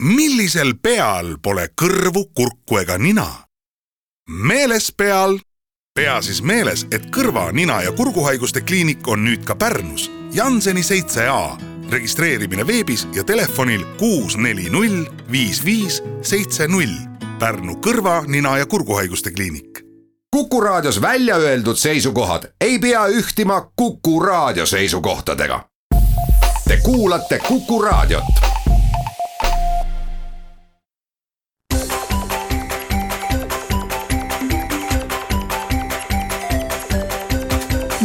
millisel peal pole kõrvu, kurku ega nina? meeles peal. pea siis meeles, et kõrva, nina ja kurguhaiguste kliinik on nüüd ka Pärnus, Janseni seitse A. registreerimine veebis ja telefonil kuus, neli, null, viis, viis, seitse, null. Pärnu kõrva, nina ja kurguhaiguste kliinik Kuku Raadios välja öeldud seisukohad ei pea ühtima Kuku Raadio seisukohtadega. Te kuulate Kuku Raadiot.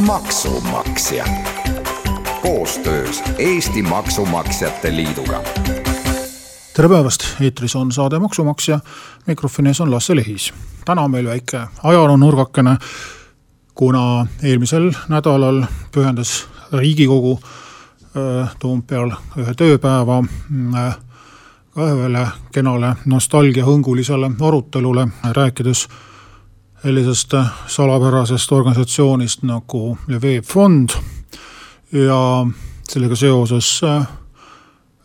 Maksumaksja. Koostöös Eesti Maksumaksjate Liiduga. Tere päevast, eetris on saade Maksumaksja, mikrofoni ees on Lasse Lehis. täna on meil väike ajaloonurgakene, kuna eelmisel nädalal pühendas Riigikogu äh, Toompeal ühe tööpäeva äh, ka ühele kenale nostalgiahõngulisele arutelule, rääkides sellisest salapärasest organisatsioonist nagu VEB Fond ja sellega seoses äh,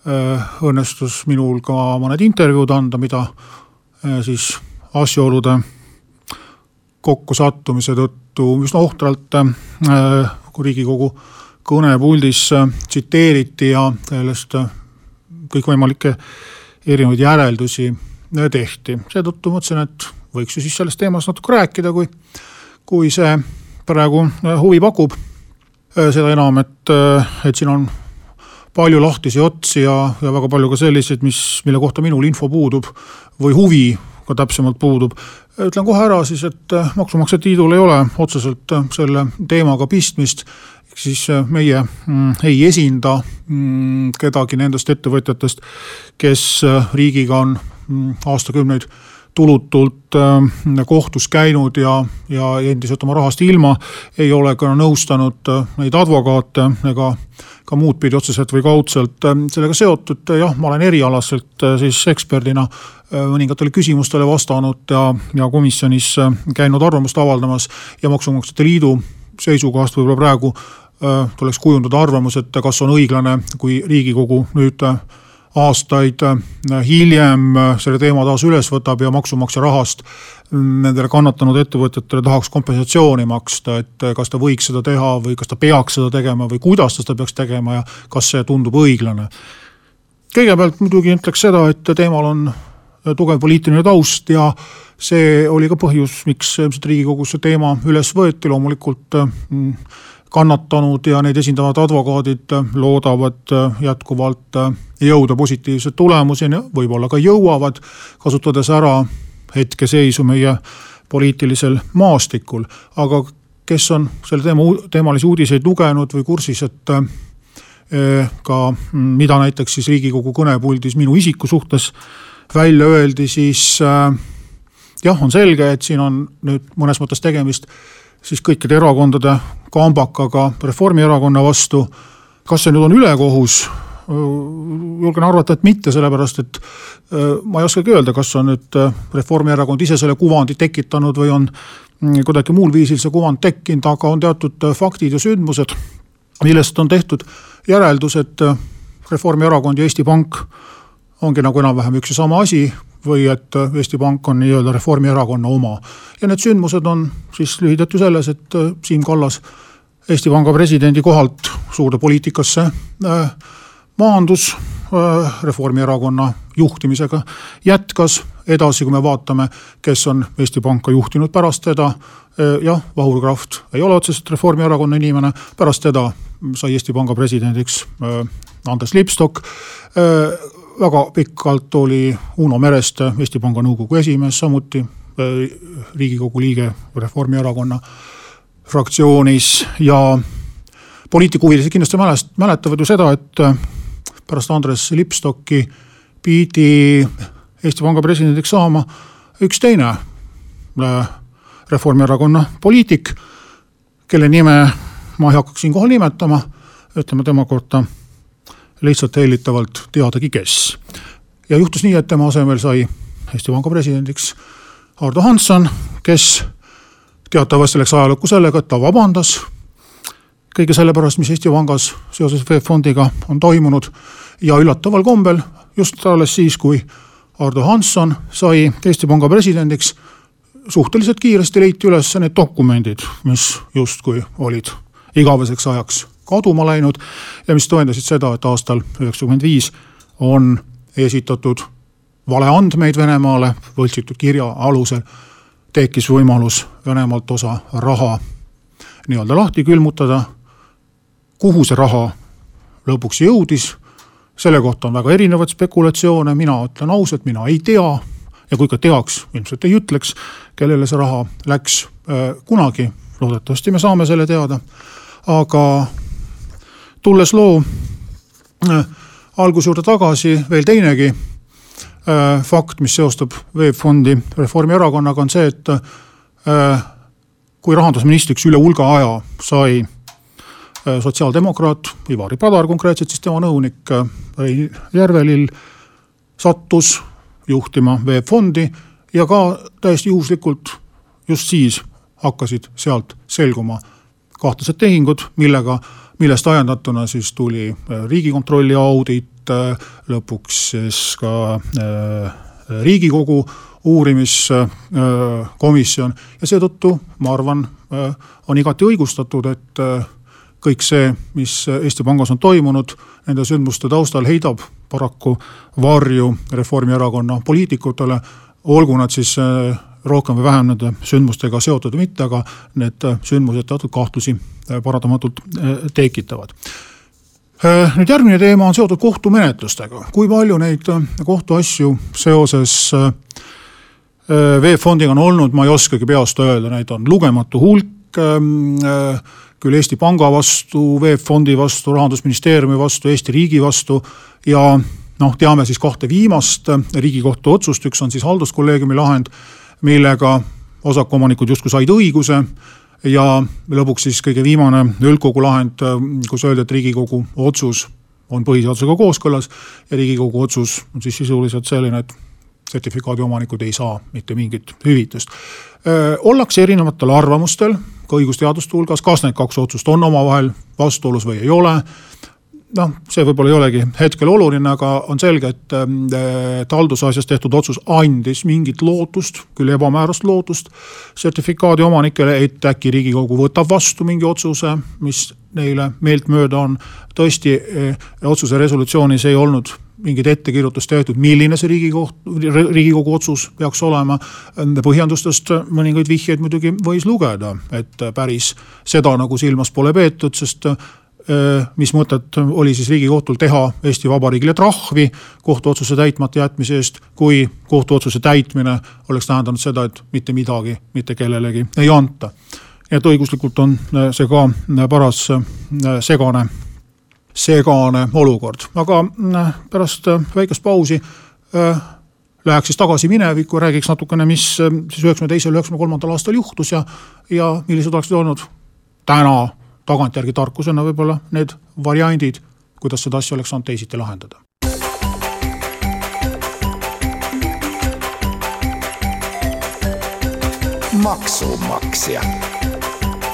Äh, õnnestus minul ka mõned intervjuud anda, mida äh, siis asjaolude kokkusattumise tõttu üsna ohtralt äh, Riigikogu kõnepuldis tsiteeriti ja sellest kõikvõimalikke erinevaid järeldusi tehti. seetõttu mõtlesin, et võiks ju siis sellest teemast natuke rääkida, kui, kui see praegu huvi pakub. seda enam, et, et siin on palju lahtisi otsi ja, ja väga palju ka selliseid, mis, mille kohta minul info puudub või huvi ka täpsemalt puudub. ütlen kohe ära siis, et äh, Maksumaksjate Liidul ei ole otseselt äh, selle teemaga pistmist, ehk siis äh, meie mm, ei esinda mm, kedagi nendest ettevõtjatest, kes riigiga on mm, aastakümneid tulutult kohtus käinud ja, ja endiselt oma rahast ilma, ei ole ka nõustanud neid advokaate ega ka muud pidi otseselt või kaudselt ähm, sellega seotud, jah, ma olen erialaselt äh, siis eksperdina äh, mõningatele küsimustele vastanud ja, ja komisjonis äh, käinud arvamust avaldamas ja Maksumaksjate Liidu seisukohast võib-olla praegu tuleks kujundada arvamus, et kas on õiglane, kui Riigikogu nüüd aastaid hiljem selle teema taas üles võtab ja maksumaksja rahast nendele kannatanud ettevõtjatele tahaks kompensatsiooni maksta, et kas ta võiks seda teha või kas ta peaks seda tegema või kuidas ta seda peaks tegema ja kas see tundub õiglane. kõigepealt muidugi ütleks seda, et teemal on tugev poliitiline taust ja see oli ka põhjus, miks ilmselt Riigikogus see teema üles võeti, loomulikult mm, kannatanud ja neid esindavad advokaadid loodavad jätkuvalt jõuda positiivse tulemuseni, võib-olla ka jõuavad, kasutades ära hetkeseisu meie poliitilisel maastikul, aga kes on selle teema, teemalisi uudiseid lugenud või kursis, et ka mm, mida näiteks siis Riigikogu kõnepuldis minu isiku suhtes välja öeldi, siis jah, on selge, et siin on nüüd mõnes mõttes tegemist siis kõikide erakondade kambakaga Reformierakonna vastu. kas see nüüd on ülekohus, julgen arvata, et mitte, sellepärast et ma ei oskagi öelda, kas on nüüd Reformierakond ise selle kuvandi tekitanud või on mm, kuidagi muul viisil see kuvand tekkinud, aga on teatud faktid ja sündmused, millest on tehtud järeldus, et Reformierakond ja Eesti Pank ongi nagu enam-vähem üks ja sama asi või et Eesti Pank on nii-öelda Reformierakonna oma. ja need sündmused on siis lühidalt ju selles, et Siim Kallas Eesti Panga presidendi kohalt suurde poliitikasse äh, maandus äh, Reformierakonna juhtimisega, jätkas edasi, kui me vaatame, kes on Eesti Panka juhtinud pärast teda. Äh, jah, Vahur Kraft ei ole otseselt Reformierakonna inimene, pärast teda sai Eesti Panga presidendiks äh, Andres Lipstok. Väga pikalt oli Uno Mereste Eesti Panga nõukogu esimees, samuti riigikogu liige Reformierakonna fraktsioonis ja poliitikuhuvilised kindlasti mälest-, mäletavad ju seda, et pärast Andres Lipstocki pidi Eesti Panga presidendiks saama üks teine äh, Reformierakonna poliitik, kelle nime ma ei hakkaks siinkohal nimetama, ütleme tema kohta lihtsalt hellitavalt teadagi, kes. ja juhtus nii, et tema asemel sai Eesti Panga presidendiks Ardo Hansson, kes teatavasti läks ajalukku sellega, et ta vabandas kõige selle pärast, mis Eesti Pangas seoses VEB Fondiga on toimunud ja üllataval kombel just alles siis, kui Ardo Hansson sai Eesti Panga presidendiks, suhteliselt kiiresti leiti üles need dokumendid, mis justkui olid igaveseks ajaks kaduma läinud ja mis tõendasid seda, et aastal üheksakümmend viis on esitatud valeandmeid Venemaale võltsitud kirja alusel, tekkis võimalus Venemaalt osa raha nii-öelda lahti külmutada. kuhu see raha lõpuks jõudis, selle kohta on väga erinevaid spekulatsioone, mina ütlen ausalt, mina ei tea. ja kui ka teaks, ilmselt ei ütleks, kellele see raha läks äh, kunagi, loodetavasti me saame selle teada. aga tulles loo äh, alguse juurde tagasi, veel teinegi äh, fakt, mis seostab VEB Fondi Reformierakonnaga, on see, et äh, kui rahandusministriks üle hulga aja sai äh, sotsiaaldemokraat Ivari Padar, konkreetselt siis tema nõunik äh, Rein Järvelill, sattus juhtima VEB Fondi ja ka täiesti juhuslikult just siis hakkasid sealt selguma kahtlased tehingud, millega millest ajendatuna siis tuli äh, riigikontrolli audit, äh, lõpuks siis ka äh, riigikogu uurimiskomisjon ja seetõttu ma arvan, on igati õigustatud, et kõik see, mis Eesti Pangas on toimunud, nende sündmuste taustal heidab paraku varju Reformierakonna poliitikutele, olgu nad siis rohkem või vähem nende sündmustega seotud või mitte, aga need sündmused teatud kahtlusi äh, paratamatult äh, tekitavad. Äh, nüüd järgmine teema on seotud kohtumenetlustega, kui palju neid kohtuasju seoses VEB Fondiga on olnud, ma ei oskagi peast öelda, neid on lugematu hulk ähm, küll Eesti Panga vastu, VEB Fondi vastu, rahandusministeeriumi vastu, Eesti riigi vastu ja noh, teame siis kahte viimast riigikohtu otsust, üks on siis halduskolleegiumi lahend millega osakuomanikud justkui said õiguse ja lõpuks siis kõige viimane üldkogu lahend, kus öeldi, et riigikogu otsus on põhiseadusega kooskõlas ja riigikogu otsus on siis sisuliselt selline, et sertifikaadi omanikud ei saa mitte mingit hüvitist. ollakse erinevatel arvamustel ka õigusteaduste hulgas, kas need kaks otsust on omavahel vastuolus või ei ole noh, see võib-olla ei olegi hetkel oluline, aga on selge, et, ähm, et haldusasjas tehtud otsus andis mingit lootust, küll ebamäärast lootust sertifikaadi omanikele, et äkki riigikogu võtab vastu mingi otsuse, mis neile meeltmööda on. tõesti, äh, otsuse resolutsioonis ei olnud mingit ettekirjutust tehtud, milline see riigikoht, riigikogu otsus peaks olema. põhjendustest mõningaid vihjeid muidugi võis lugeda, et päris seda nagu silmas pole peetud, sest mis mõtet oli siis Riigikohtul teha Eesti Vabariigile trahvi kohtuotsuse täitmata jätmise eest, kui kohtuotsuse täitmine oleks tähendanud seda, et mitte midagi mitte kellelegi ei anta. nii et õiguslikult on äh, see ka äh, paras segane, segane olukord, aga pärast väikest pausi läheks siis tagasi minevikku, räägiks natukene, mis siis üheksakümne teisel, üheksakümne kolmandal aastal juhtus ja, ja millised oleksid olnud täna tagantjärgi tarkusena võib-olla need variandid, kuidas seda asja oleks saanud teisiti lahendada. maksumaksja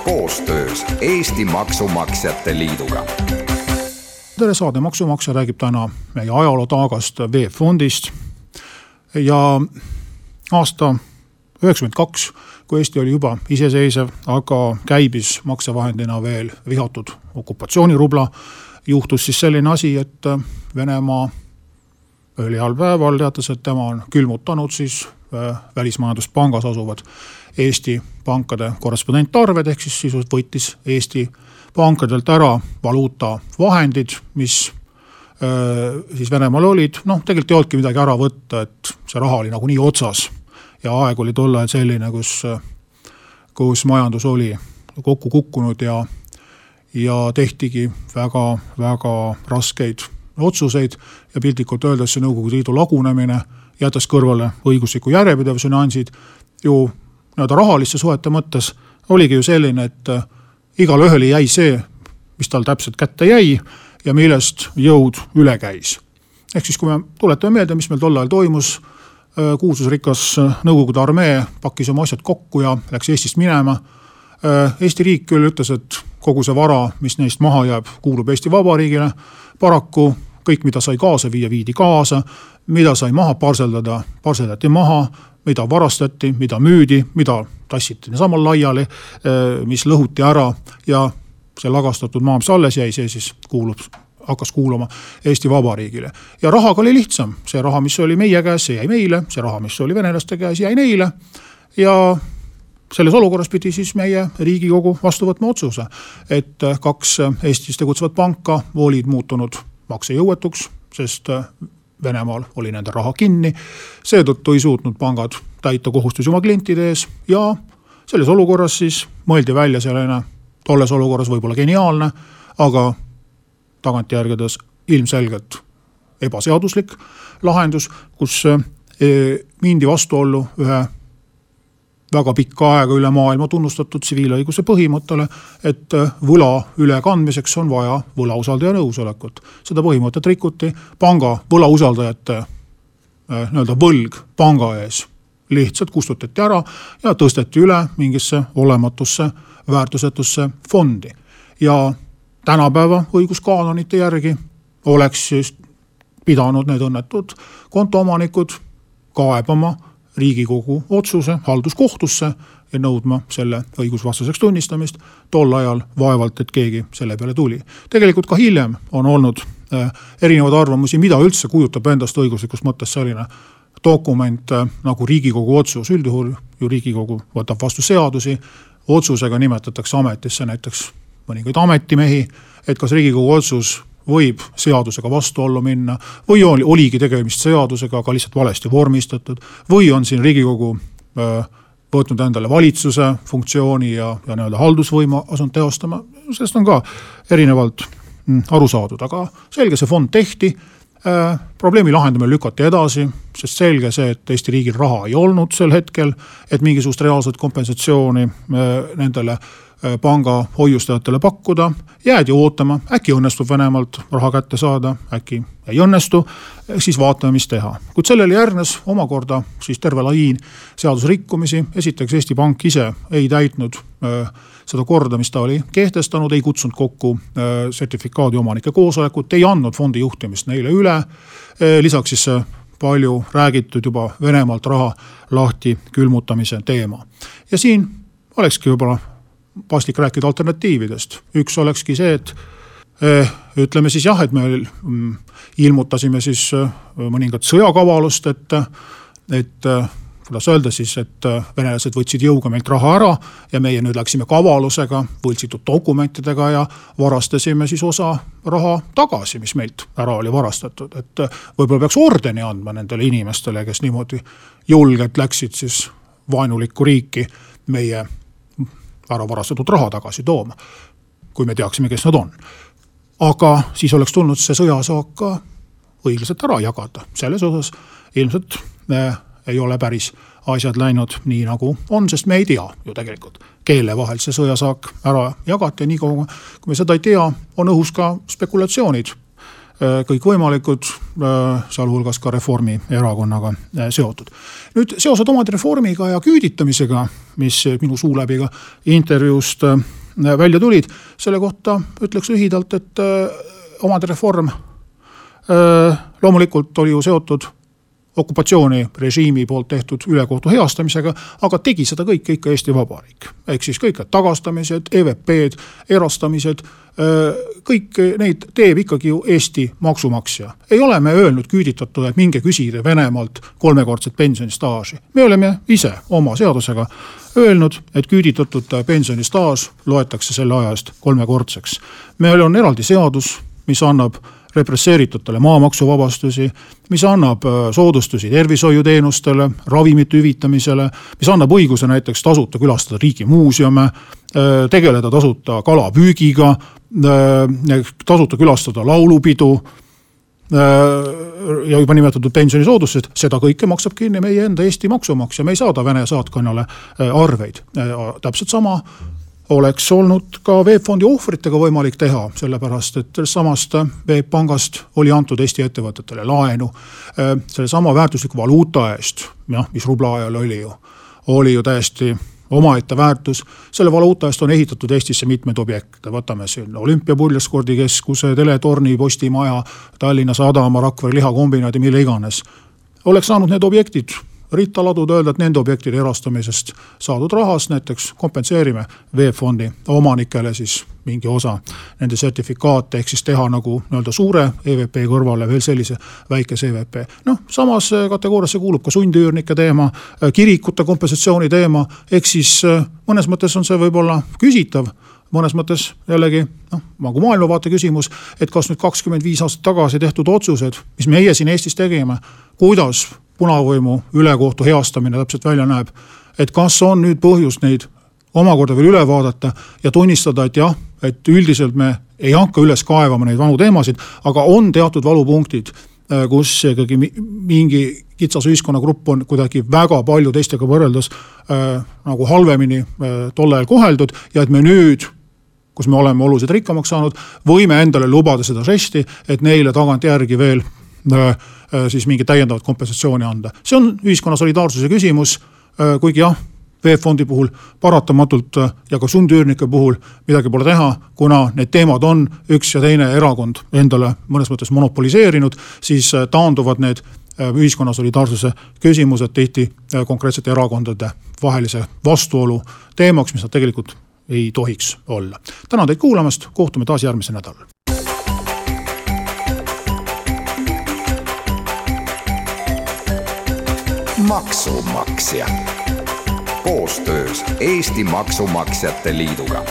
koostöös Eesti Maksumaksjate Liiduga. tere, saade Maksumaksja räägib täna meie ajaloo taagast VEB Fondist ja aasta üheksakümmend kaks kui Eesti oli juba iseseisev, aga käibis maksevahendina veel vihatud okupatsioonirubla, juhtus siis selline asi, et Venemaa ühel heal päeval teatas, et tema on külmutanud siis äh, välismajanduspangas asuvad Eesti pankade korrespondentarved, ehk siis sisuliselt võttis Eesti pankadelt ära valuutavahendid, mis äh, siis Venemaal olid, noh, tegelikult ei olnudki midagi ära võtta, et see raha oli nagunii otsas ja aeg oli tol ajal selline, kus, kus majandus oli kokku kukkunud ja, ja tehtigi väga-väga raskeid otsuseid ja piltlikult öeldes see Nõukogude Liidu lagunemine jättes kõrvale õigusliku järjepidevuse nüansid ju nii-öelda rahaliste suhete mõttes oligi ju selline, et äh, igale ühele jäi see, mis tal täpselt kätte jäi ja millest jõud üle käis. ehk siis, kui me tuletame meelde, mis meil tol ajal toimus kuulsusrikas äh, Nõukogude armee pakkis oma asjad kokku ja läks Eestist minema. Äh, Eesti riik küll ütles, et kogu see vara, mis neist maha jääb, kuulub Eesti Vabariigile. paraku kõik, mida sai kaasa viia, viidi kaasa, mida sai maha parseldada, parseldati maha, mida varastati, mida müüdi, mida tassiti niisama laiali, mis lõhuti ära ja see lagastatud maa, mis alles jäi, see siis kuulub hakkas kuuluma Eesti Vabariigile. ja rahaga oli lihtsam, see raha, mis oli meie käes, see jäi meile, see raha, mis oli venelaste käes, jäi neile. ja selles olukorras pidi siis meie Riigikogu vastu võtma otsuse, et kaks Eestis tegutsevat panka olid muutunud maksejõuetuks, sest Venemaal oli nende raha kinni. seetõttu ei suutnud pangad täita kohustusi oma klientide ees ja selles olukorras siis mõeldi välja selline tolles olukorras võib-olla geniaalne, aga tagantjärgedes ilmselgelt ebaseaduslik lahendus, kus eh, mindi vastuollu ühe väga pikka aega üle maailma tunnustatud tsiviilõiguse põhimõttele, et eh, võla ülekandmiseks on vaja võlausaldaja nõusolekut. seda põhimõtet rikuti, panga võlausaldajate eh, nii-öelda võlg panga ees lihtsalt kustutati ära ja tõsteti üle mingisse olematusse väärtusetusse fondi. ja tänapäeva õiguskaanonite järgi oleks siis pidanud need õnnetud kontoomanikud kaebama riigikogu otsuse halduskohtusse ja nõudma selle õigusvastaseks tunnistamist. tol ajal vaevalt, et keegi selle peale tuli. tegelikult ka hiljem on olnud äh, erinevaid arvamusi, mida üldse kujutab endast õiguslikus mõttes selline dokument äh, nagu riigikogu otsus, üldjuhul ju riigikogu võtab vastu seadusi, otsusega nimetatakse ametisse näiteks mõningaid ametimehi, et kas riigikogu otsus võib seadusega vastuollu minna või oli, oligi tegemist seadusega, aga lihtsalt valesti vormistatud või on siin riigikogu öö, võtnud endale valitsuse funktsiooni ja, ja nii-öelda haldusvõimu asunud teostama, sellest on ka erinevalt mm, aru saadud, aga selge, see fond tehti äh,. probleemi lahendamine lükati edasi, sest selge see, et Eesti riigil raha ei olnud sel hetkel, et mingisugust reaalset kompensatsiooni äh, nendele äh, Äh, panga hoiustajatele pakkuda, jäädi ootama, äkki õnnestub Venemaalt raha kätte saada, äkki ei õnnestu, siis vaatame, mis teha. kuid sellele järgnes omakorda siis terve laiin seadusrikkumisi, esiteks Eesti Pank ise ei täitnud äh, seda korda, mis ta oli kehtestanud, ei kutsunud kokku äh, sertifikaadi omanike koosolekut, ei andnud fondi juhtimist neile üle, lisaks siis see palju räägitud juba Venemaalt raha lahti külmutamise teema. ja siin olekski võib-olla paslik rääkida alternatiividest, üks olekski see, et eh, ütleme siis jah, et me mm, ilmutasime siis eh, mõningat sõjakavalust, et, et eh, kuidas öelda siis, et venelased võtsid jõuga meilt raha ära ja meie nüüd läksime kavalusega, võltsitud dokumentidega ja varastasime siis osa raha tagasi, mis meilt ära oli varastatud, et võib-olla peaks ordeni andma nendele inimestele, kes niimoodi julgelt läksid siis vaenulikku riiki meie ära varastatud raha tagasi tooma. kui me teaksime, kes nad on. aga siis oleks tulnud see sõjasaak ka õiglaselt ära jagada, selles osas ilmselt äh, ei ole päris asjad läinud nii, nagu on, sest me ei tea ju tegelikult, kelle vahel see sõjasaak ära jagati ja niikaua, kui me seda ei tea, on õhus ka spekulatsioonid kõikvõimalikud, äh, sealhulgas ka Reformierakonnaga äh, seotud. nüüd seosed omandireformiga ja küüditamisega, mis minu suu läbi ka intervjuust välja tulid, selle kohta ütleks lühidalt, et omandireform loomulikult oli ju seotud okupatsioonirežiimi poolt tehtud ülekohtu heastamisega, aga tegi seda kõike ikka Eesti Vabariik. ehk siis kõik need tagastamised, EVP-d, erastamised, kõik neid teeb ikkagi ju Eesti maksumaksja. ei ole me öelnud küüditatule, et minge küsige Venemaalt kolmekordset pensionistaaži. me oleme ise oma seadusega öelnud, et küüditatute pensionistaaž loetakse selle aja eest kolmekordseks. meil on eraldi seadus, mis annab represseeritutele maamaksuvabastusi, mis annab äh, soodustusi tervishoiuteenustele, ravimite hüvitamisele, mis annab õiguse näiteks tasuta külastada riigimuuseume, äh, tegeleda tasuta kalapüügiga, äh, tasuta külastada laulupidu ja juba nimetatud pensionisoodustused, seda kõike maksab kinni meie enda Eesti maksumaksja, me ei saada Vene saatkonnale arveid. täpselt sama oleks olnud ka VEB Fondi ohvritega võimalik teha, sellepärast et samast VEB Pangast oli antud Eesti ettevõtetele laenu äh, sellesama väärtusliku valuuta eest, jah, mis rubla ajal oli ju, oli ju täiesti omaette väärtus. selle valuuta eest on ehitatud Eestisse mitmeid objekte, võtame siin olümpiapurjespordikeskuse, teletorni, Postimaja, Tallinna Sadama, Rakvere lihakombinaadi, mille iganes. oleks saanud need objektid ritta laduda, öelda, et nende objektide erastamisest saadud rahast näiteks kompenseerime VEB Fondi omanikele siis mingi osa nende sertifikaate, ehk siis teha nagu nii-öelda suure EVP kõrvale veel sellise väikese EVP. noh, samas kategooriasse kuulub ka sundüürnike teema, kirikute kompensatsiooni teema, ehk siis mõnes mõttes on see võib-olla küsitav mõnes mõttes jällegi noh, nagu maailmavaate küsimus, et kas nüüd kakskümmend viis aastat tagasi tehtud otsused, mis meie siin Eestis tegime, kuidas punavõimu ülekohtu heastamine täpselt välja näeb. et kas on nüüd põhjust neid omakorda veel üle vaadata ja tunnistada, et jah, et üldiselt me ei hakka üles kaevama neid vanu teemasid, aga on teatud valupunktid, äh, kus ikkagi mingi kitsas ühiskonnagrupp on kuidagi väga palju teistega võrreldes äh, nagu halvemini äh, tol ajal koheldud ja et me nüüd kus me oleme oluliselt rikkamaks saanud, võime endale lubada seda žesti, et neile tagantjärgi veel äh, Äh, siis mingit täiendavat kompensatsiooni anda. see on ühiskonna solidaarsuse küsimus, äh, kuigi jah, VEB Fondi puhul paratamatult ja ka sundüürnike puhul midagi pole teha, kuna need teemad on üks ja teine erakond endale mõnes mõttes monopoliseerinud, siis taanduvad need ühiskonna solidaarsuse küsimused tihti konkreetsete erakondade vahelise vastuolu teemaks, mis nad tegelikult ei tohiks olla. tänan teid kuulamast, kohtume taas järgmisel nädalal. maksumaksja koostöös Eesti Maksumaksjate Liiduga